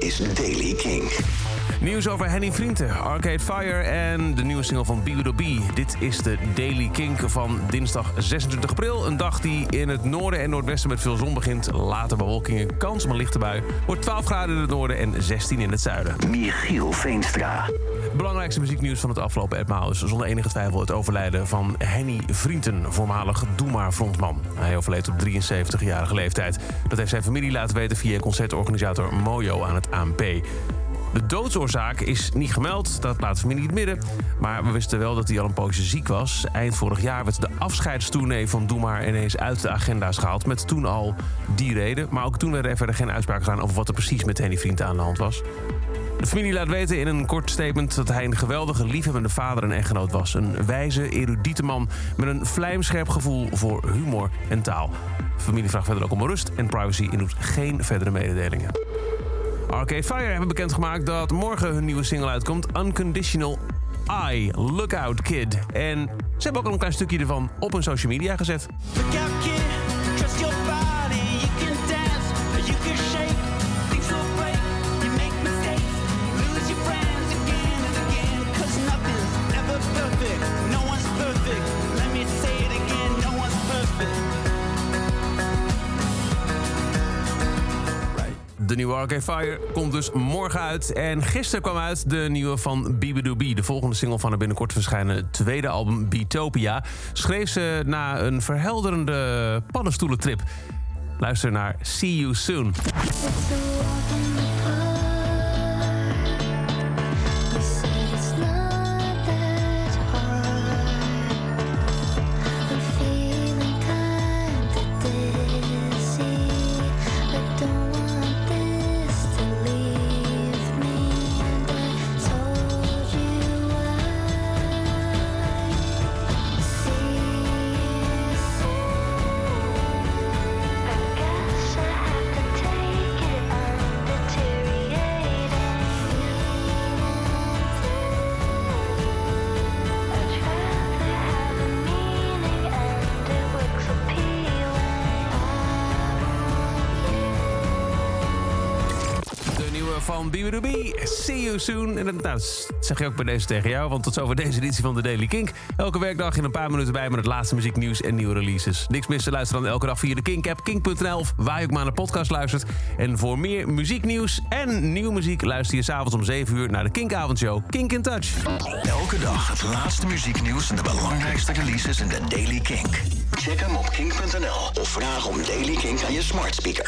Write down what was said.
is Daily King. Nieuws over Henny Vrienden, Arcade Fire en de nieuwe single van B. Dit is de Daily Kink van dinsdag 26 april. Een dag die in het noorden en noordwesten met veel zon begint. Later bewolking kans op een lichte bui. Wordt 12 graden in het noorden en 16 in het zuiden. Michiel Veenstra. Belangrijkste muzieknieuws van het afgelopen etmaal is zonder enige twijfel het overlijden van Henny Vrienden, voormalig Doe maar frontman. Hij overleed op 73-jarige leeftijd. Dat heeft zijn familie laten weten via concertorganisator Mojo aan het ANP. De doodsoorzaak is niet gemeld, dat laat de familie niet midden. Maar we wisten wel dat hij al een poosje ziek was. Eind vorig jaar werd de afscheidstournee van Doe maar ineens uit de agenda's gehaald... met toen al die reden. Maar ook toen werden er verder geen uitspraken gedaan... over wat er precies met Henny Vrienden aan de hand was. De familie laat weten in een kort statement dat hij een geweldige, liefhebbende vader en echtgenoot was. Een wijze, erudite man met een vlijmscherp gevoel voor humor en taal. De familie vraagt verder ook om rust en privacy en doet geen verdere mededelingen. Arcade Fire hebben bekendgemaakt dat morgen hun nieuwe single uitkomt, Unconditional I, Lookout Kid. En ze hebben ook al een klein stukje ervan op hun social media gezet. De nieuwe Arcade Fire komt dus morgen uit. En gisteren kwam uit de nieuwe van Bibidoo De volgende single van haar binnenkort verschijnen tweede album Beatopia. Schreef ze na een verhelderende paddenstoelentrip. Luister naar See You Soon. Van Bibidoo See You Soon. En dat, nou, zeg je ook bij deze tegen jou. Want tot zover deze editie van de Daily Kink. Elke werkdag in een paar minuten bij met het laatste muzieknieuws en nieuwe releases. Niks missen, luister dan elke dag via de Kink-app, kink.nl... waar je ook maar naar podcast luistert. En voor meer muzieknieuws en nieuwe muziek... luister je s'avonds om 7 uur naar de Kink-avondshow Kink in Touch. Elke dag het laatste muzieknieuws en de belangrijkste releases in de Daily Kink. Check hem op kink.nl of vraag om Daily Kink aan je smart speaker.